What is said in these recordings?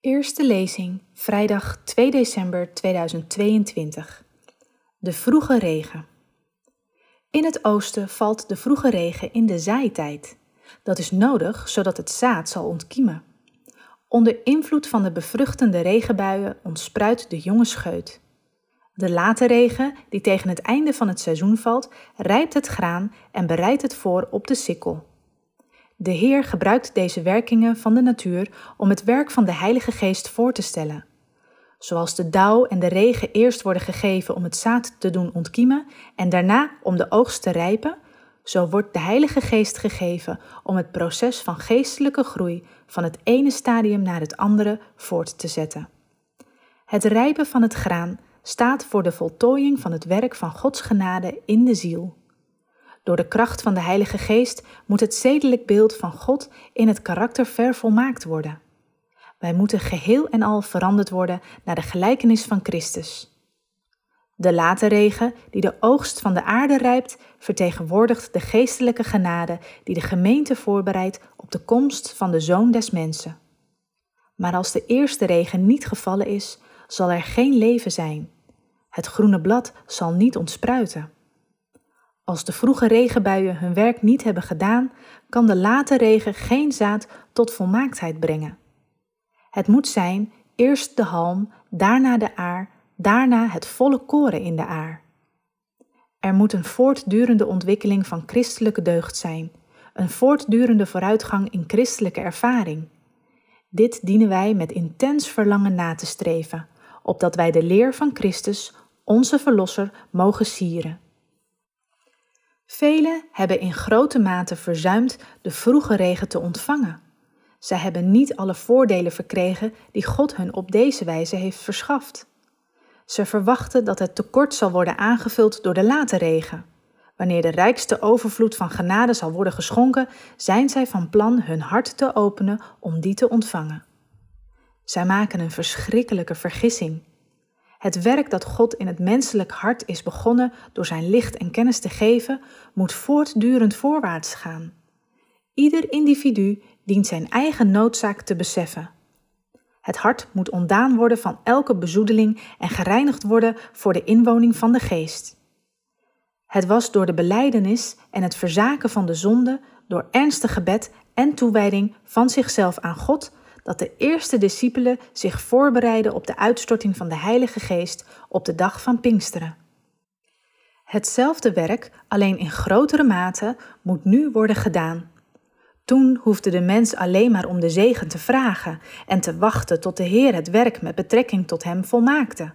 Eerste lezing, vrijdag 2 december 2022. De vroege regen. In het oosten valt de vroege regen in de zaaitijd. Dat is nodig zodat het zaad zal ontkiemen. Onder invloed van de bevruchtende regenbuien ontspruit de jonge scheut. De late regen, die tegen het einde van het seizoen valt, rijpt het graan en bereidt het voor op de sikkel. De Heer gebruikt deze werkingen van de natuur om het werk van de Heilige Geest voor te stellen. Zoals de dauw en de regen eerst worden gegeven om het zaad te doen ontkiemen en daarna om de oogst te rijpen, zo wordt de Heilige Geest gegeven om het proces van geestelijke groei van het ene stadium naar het andere voort te zetten. Het rijpen van het graan staat voor de voltooiing van het werk van Gods genade in de ziel. Door de kracht van de Heilige Geest moet het zedelijk beeld van God in het karakter vervolmaakt worden. Wij moeten geheel en al veranderd worden naar de gelijkenis van Christus. De late regen, die de oogst van de aarde rijpt, vertegenwoordigt de geestelijke genade die de gemeente voorbereidt op de komst van de Zoon des Mensen. Maar als de eerste regen niet gevallen is, zal er geen leven zijn. Het groene blad zal niet ontspruiten. Als de vroege regenbuien hun werk niet hebben gedaan, kan de late regen geen zaad tot volmaaktheid brengen. Het moet zijn eerst de halm, daarna de aar, daarna het volle koren in de aar. Er moet een voortdurende ontwikkeling van christelijke deugd zijn, een voortdurende vooruitgang in christelijke ervaring. Dit dienen wij met intens verlangen na te streven, opdat wij de leer van Christus, onze Verlosser, mogen sieren. Velen hebben in grote mate verzuimd de vroege regen te ontvangen. Zij hebben niet alle voordelen verkregen die God hun op deze wijze heeft verschaft. Ze verwachten dat het tekort zal worden aangevuld door de late regen. Wanneer de rijkste overvloed van genade zal worden geschonken, zijn zij van plan hun hart te openen om die te ontvangen. Zij maken een verschrikkelijke vergissing. Het werk dat God in het menselijk hart is begonnen door zijn licht en kennis te geven, moet voortdurend voorwaarts gaan. Ieder individu dient zijn eigen noodzaak te beseffen. Het hart moet ontdaan worden van elke bezoedeling en gereinigd worden voor de inwoning van de geest. Het was door de beleidenis en het verzaken van de zonde, door ernstig gebed en toewijding van zichzelf aan God dat de eerste discipelen zich voorbereiden op de uitstorting van de Heilige Geest op de dag van Pinksteren. Hetzelfde werk, alleen in grotere mate, moet nu worden gedaan. Toen hoefde de mens alleen maar om de zegen te vragen en te wachten tot de Heer het werk met betrekking tot hem volmaakte.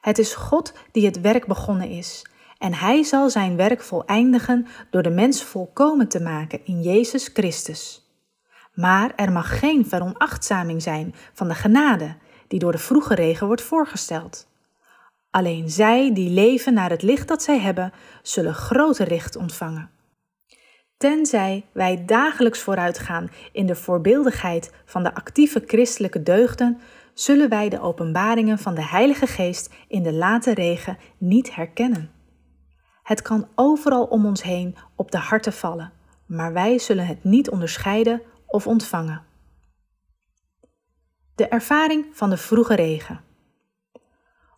Het is God die het werk begonnen is, en Hij zal zijn werk voleindigen door de mens volkomen te maken in Jezus Christus. Maar er mag geen veronachtzaming zijn van de genade die door de vroege regen wordt voorgesteld. Alleen zij die leven naar het licht dat zij hebben, zullen grote licht ontvangen. Tenzij wij dagelijks vooruitgaan in de voorbeeldigheid van de actieve christelijke deugden, zullen wij de openbaringen van de Heilige Geest in de late regen niet herkennen. Het kan overal om ons heen op de harten vallen, maar wij zullen het niet onderscheiden of ontvangen. De ervaring van de vroege regen.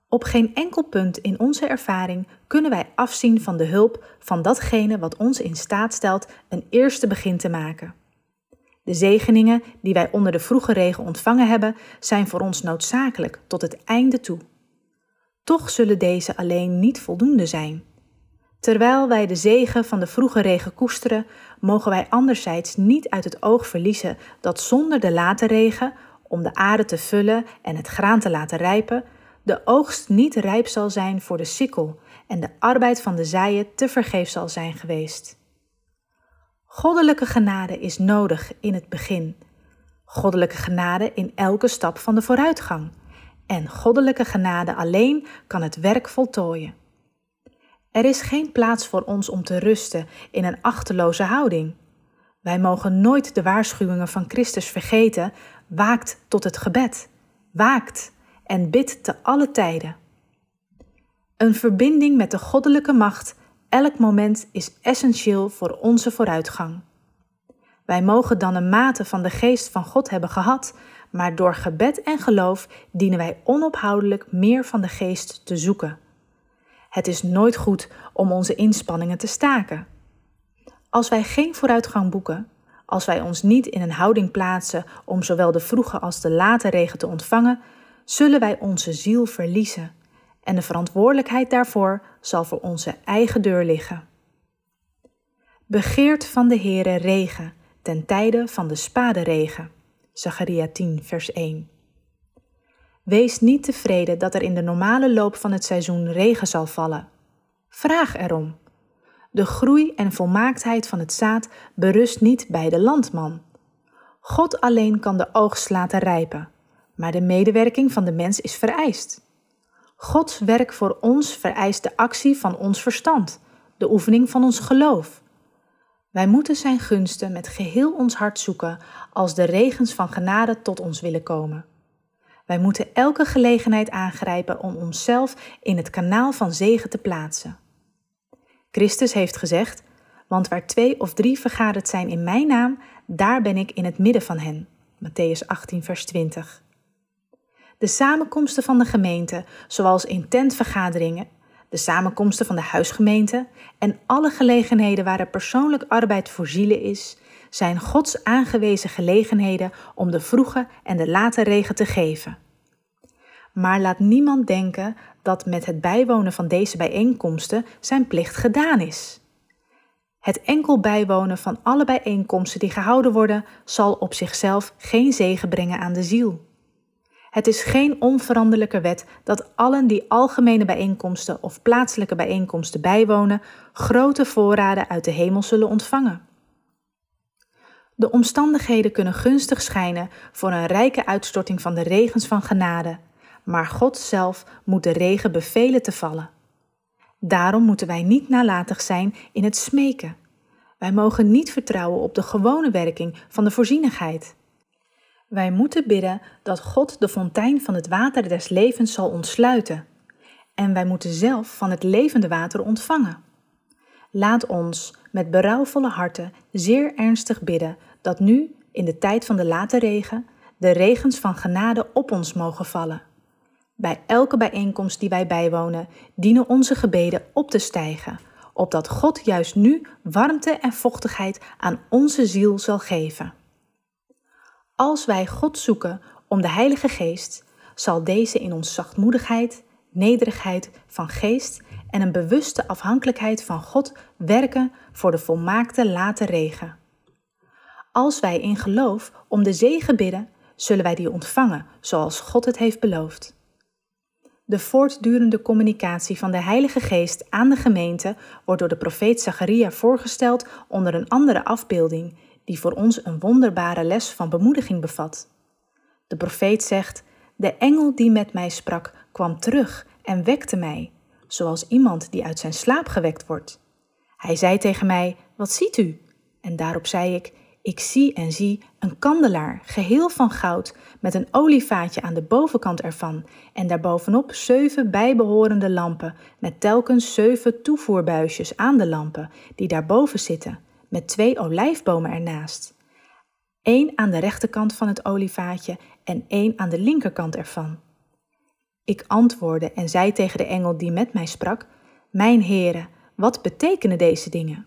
Op geen enkel punt in onze ervaring kunnen wij afzien van de hulp van datgene wat ons in staat stelt een eerste begin te maken. De zegeningen die wij onder de vroege regen ontvangen hebben, zijn voor ons noodzakelijk tot het einde toe. Toch zullen deze alleen niet voldoende zijn. Terwijl wij de zegen van de vroege regen koesteren, mogen wij anderzijds niet uit het oog verliezen dat zonder de late regen, om de aarde te vullen en het graan te laten rijpen, de oogst niet rijp zal zijn voor de sikkel en de arbeid van de zaaien te vergeef zal zijn geweest. Goddelijke genade is nodig in het begin, goddelijke genade in elke stap van de vooruitgang, en goddelijke genade alleen kan het werk voltooien. Er is geen plaats voor ons om te rusten in een achteloze houding. Wij mogen nooit de waarschuwingen van Christus vergeten. Waakt tot het gebed. Waakt en bid te alle tijden. Een verbinding met de goddelijke macht elk moment is essentieel voor onze vooruitgang. Wij mogen dan een mate van de geest van God hebben gehad, maar door gebed en geloof dienen wij onophoudelijk meer van de geest te zoeken. Het is nooit goed om onze inspanningen te staken. Als wij geen vooruitgang boeken, als wij ons niet in een houding plaatsen om zowel de vroege als de late regen te ontvangen, zullen wij onze ziel verliezen en de verantwoordelijkheid daarvoor zal voor onze eigen deur liggen. Begeert van de Heere regen ten tijde van de spaderegen. Zacharia 10, vers 1. Wees niet tevreden dat er in de normale loop van het seizoen regen zal vallen. Vraag erom. De groei en volmaaktheid van het zaad berust niet bij de landman. God alleen kan de oogst laten rijpen, maar de medewerking van de mens is vereist. Gods werk voor ons vereist de actie van ons verstand, de oefening van ons geloof. Wij moeten Zijn gunsten met geheel ons hart zoeken als de regens van genade tot ons willen komen. Wij moeten elke gelegenheid aangrijpen om onszelf in het kanaal van zegen te plaatsen. Christus heeft gezegd: Want waar twee of drie vergaderd zijn in mijn naam, daar ben ik in het midden van hen. Matthäus 18, vers 20. De samenkomsten van de gemeente, zoals intentvergaderingen, de samenkomsten van de huisgemeente en alle gelegenheden waar er persoonlijk arbeid voor zielen is, zijn Gods aangewezen gelegenheden om de vroege en de late regen te geven. Maar laat niemand denken dat met het bijwonen van deze bijeenkomsten zijn plicht gedaan is. Het enkel bijwonen van alle bijeenkomsten die gehouden worden, zal op zichzelf geen zegen brengen aan de ziel. Het is geen onveranderlijke wet dat allen die algemene bijeenkomsten of plaatselijke bijeenkomsten bijwonen, grote voorraden uit de hemel zullen ontvangen. De omstandigheden kunnen gunstig schijnen voor een rijke uitstorting van de regens van genade, maar God zelf moet de regen bevelen te vallen. Daarom moeten wij niet nalatig zijn in het smeken. Wij mogen niet vertrouwen op de gewone werking van de voorzienigheid. Wij moeten bidden dat God de fontein van het water des levens zal ontsluiten. En wij moeten zelf van het levende water ontvangen. Laat ons met berouwvolle harten zeer ernstig bidden dat nu, in de tijd van de late regen, de regens van genade op ons mogen vallen. Bij elke bijeenkomst die wij bijwonen, dienen onze gebeden op te stijgen, opdat God juist nu warmte en vochtigheid aan onze ziel zal geven. Als wij God zoeken om de Heilige Geest, zal deze in ons zachtmoedigheid, nederigheid van geest en een bewuste afhankelijkheid van God werken voor de volmaakte late regen. Als wij in geloof om de zegen bidden, zullen wij die ontvangen zoals God het heeft beloofd. De voortdurende communicatie van de Heilige Geest aan de gemeente wordt door de profeet Zacharia voorgesteld onder een andere afbeelding die voor ons een wonderbare les van bemoediging bevat. De profeet zegt: De engel die met mij sprak kwam terug en wekte mij, zoals iemand die uit zijn slaap gewekt wordt. Hij zei tegen mij: Wat ziet u? En daarop zei ik: Ik zie en zie een kandelaar, geheel van goud, met een olievaatje aan de bovenkant ervan, en daarbovenop zeven bijbehorende lampen, met telkens zeven toevoerbuisjes aan de lampen, die daarboven zitten met twee olijfbomen ernaast. Eén aan de rechterkant van het olievaatje en één aan de linkerkant ervan. Ik antwoordde en zei tegen de engel die met mij sprak: Mijn heren, wat betekenen deze dingen?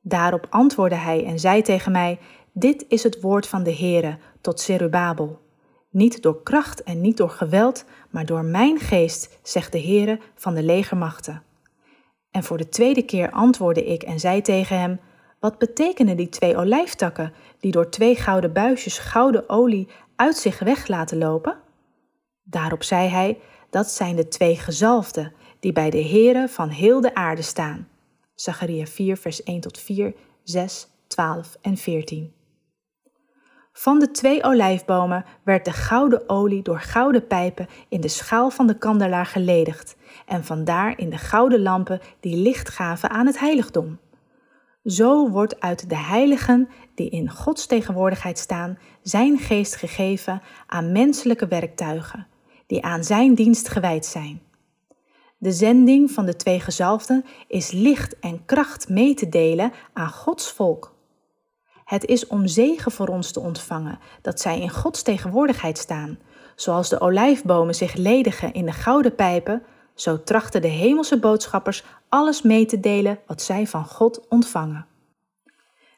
Daarop antwoordde hij en zei tegen mij: Dit is het woord van de Heere tot Zerubabel. Niet door kracht en niet door geweld, maar door mijn geest, zegt de Heere van de legermachten. En voor de tweede keer antwoordde ik en zei tegen hem: wat betekenen die twee olijftakken die door twee gouden buisjes gouden olie uit zich weg laten lopen? Daarop zei hij: Dat zijn de twee gezalfden die bij de Heere van heel de aarde staan. Zacharia 4, vers 1 tot 4, 6, 12 en 14. Van de twee olijfbomen werd de gouden olie door gouden pijpen in de schaal van de kandelaar geledigd en vandaar in de gouden lampen die licht gaven aan het heiligdom. Zo wordt uit de heiligen die in Gods tegenwoordigheid staan, zijn geest gegeven aan menselijke werktuigen, die aan zijn dienst gewijd zijn. De zending van de twee gezalfden is licht en kracht mee te delen aan Gods volk. Het is om zegen voor ons te ontvangen dat zij in Gods tegenwoordigheid staan. Zoals de olijfbomen zich ledigen in de gouden pijpen, zo trachten de hemelse boodschappers alles mee te delen wat zij van God ontvangen.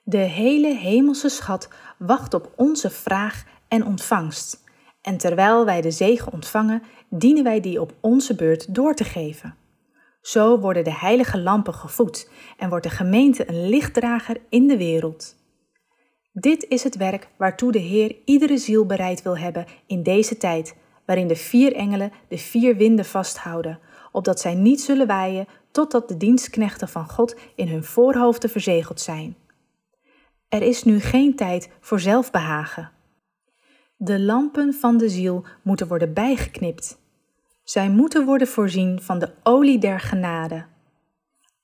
De hele hemelse schat wacht op onze vraag en ontvangst. En terwijl wij de zegen ontvangen, dienen wij die op onze beurt door te geven. Zo worden de heilige lampen gevoed en wordt de gemeente een lichtdrager in de wereld. Dit is het werk waartoe de Heer iedere ziel bereid wil hebben in deze tijd, waarin de vier engelen de vier winden vasthouden, opdat zij niet zullen waaien totdat de dienstknechten van God in hun voorhoofden verzegeld zijn. Er is nu geen tijd voor zelfbehagen. De lampen van de ziel moeten worden bijgeknipt. Zij moeten worden voorzien van de olie der genade.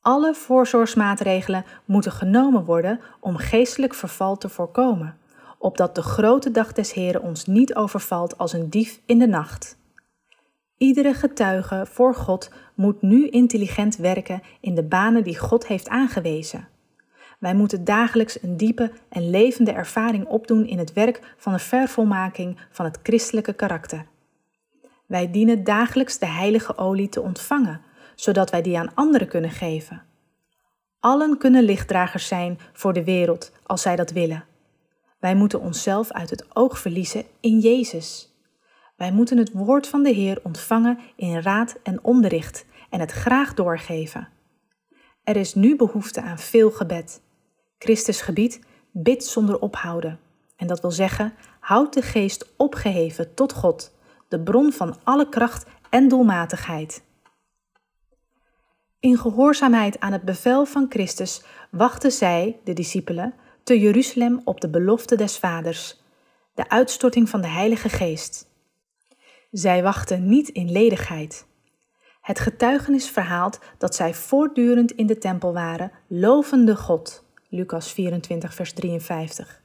Alle voorzorgsmaatregelen moeten genomen worden om geestelijk verval te voorkomen, opdat de grote dag des Heren ons niet overvalt als een dief in de nacht. Iedere getuige voor God moet nu intelligent werken in de banen die God heeft aangewezen. Wij moeten dagelijks een diepe en levende ervaring opdoen in het werk van de vervolmaking van het christelijke karakter. Wij dienen dagelijks de heilige olie te ontvangen, zodat wij die aan anderen kunnen geven. Allen kunnen lichtdragers zijn voor de wereld als zij dat willen. Wij moeten onszelf uit het oog verliezen in Jezus. Wij moeten het woord van de Heer ontvangen in raad en onderricht en het graag doorgeven. Er is nu behoefte aan veel gebed. Christus gebied, bid zonder ophouden. En dat wil zeggen, houd de geest opgeheven tot God, de bron van alle kracht en doelmatigheid. In gehoorzaamheid aan het bevel van Christus wachten zij, de discipelen, te Jeruzalem op de belofte des Vaders, de uitstorting van de Heilige Geest. Zij wachten niet in ledigheid. Het getuigenis verhaalt dat zij voortdurend in de tempel waren, lovende God. Lucas 24, vers 53.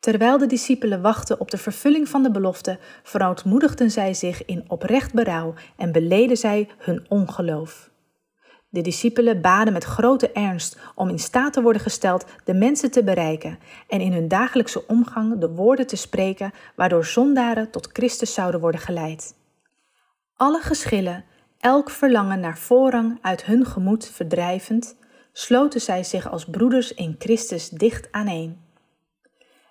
Terwijl de discipelen wachten op de vervulling van de belofte, verootmoedigden zij zich in oprecht berouw en beleden zij hun ongeloof. De discipelen baden met grote ernst om in staat te worden gesteld de mensen te bereiken en in hun dagelijkse omgang de woorden te spreken waardoor zondaren tot Christus zouden worden geleid. Alle geschillen, elk verlangen naar voorrang uit hun gemoed verdrijvend, sloten zij zich als broeders in Christus dicht aaneen.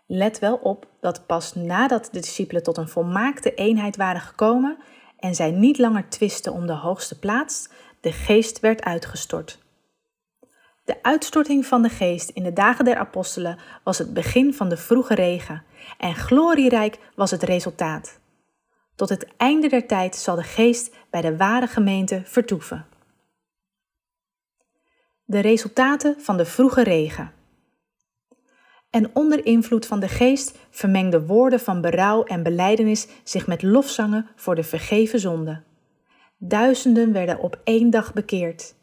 Let wel op dat pas nadat de discipelen tot een volmaakte eenheid waren gekomen en zij niet langer twisten om de hoogste plaats, de geest werd uitgestort. De uitstorting van de geest in de dagen der apostelen was het begin van de vroege regen en glorierijk was het resultaat. Tot het einde der tijd zal de geest bij de ware gemeente vertoeven. De resultaten van de vroege regen. En onder invloed van de geest vermengden woorden van berouw en belijdenis zich met lofzangen voor de vergeven zonde. Duizenden werden op één dag bekeerd.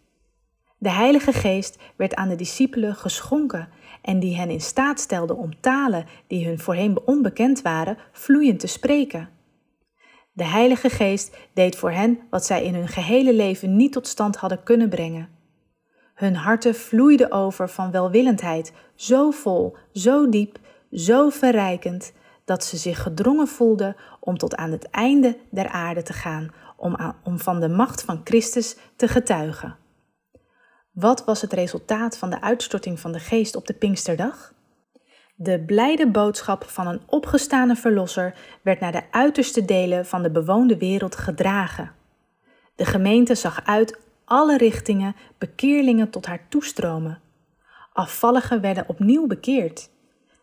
De Heilige Geest werd aan de discipelen geschonken en die hen in staat stelde om talen die hun voorheen onbekend waren, vloeiend te spreken. De Heilige Geest deed voor hen wat zij in hun gehele leven niet tot stand hadden kunnen brengen. Hun harten vloeiden over van welwillendheid, zo vol, zo diep, zo verrijkend, dat ze zich gedrongen voelden om tot aan het einde der aarde te gaan, om, om van de macht van Christus te getuigen. Wat was het resultaat van de uitstorting van de geest op de Pinksterdag? De blijde boodschap van een opgestane verlosser werd naar de uiterste delen van de bewoonde wereld gedragen. De gemeente zag uit alle richtingen bekeerlingen tot haar toestromen. Afvalligen werden opnieuw bekeerd.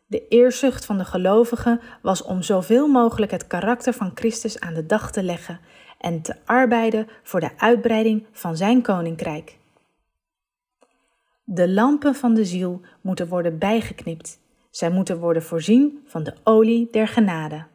De eerzucht van de gelovigen was om zoveel mogelijk het karakter van Christus aan de dag te leggen en te arbeiden voor de uitbreiding van zijn koninkrijk. De lampen van de ziel moeten worden bijgeknipt. Zij moeten worden voorzien van de olie der genade.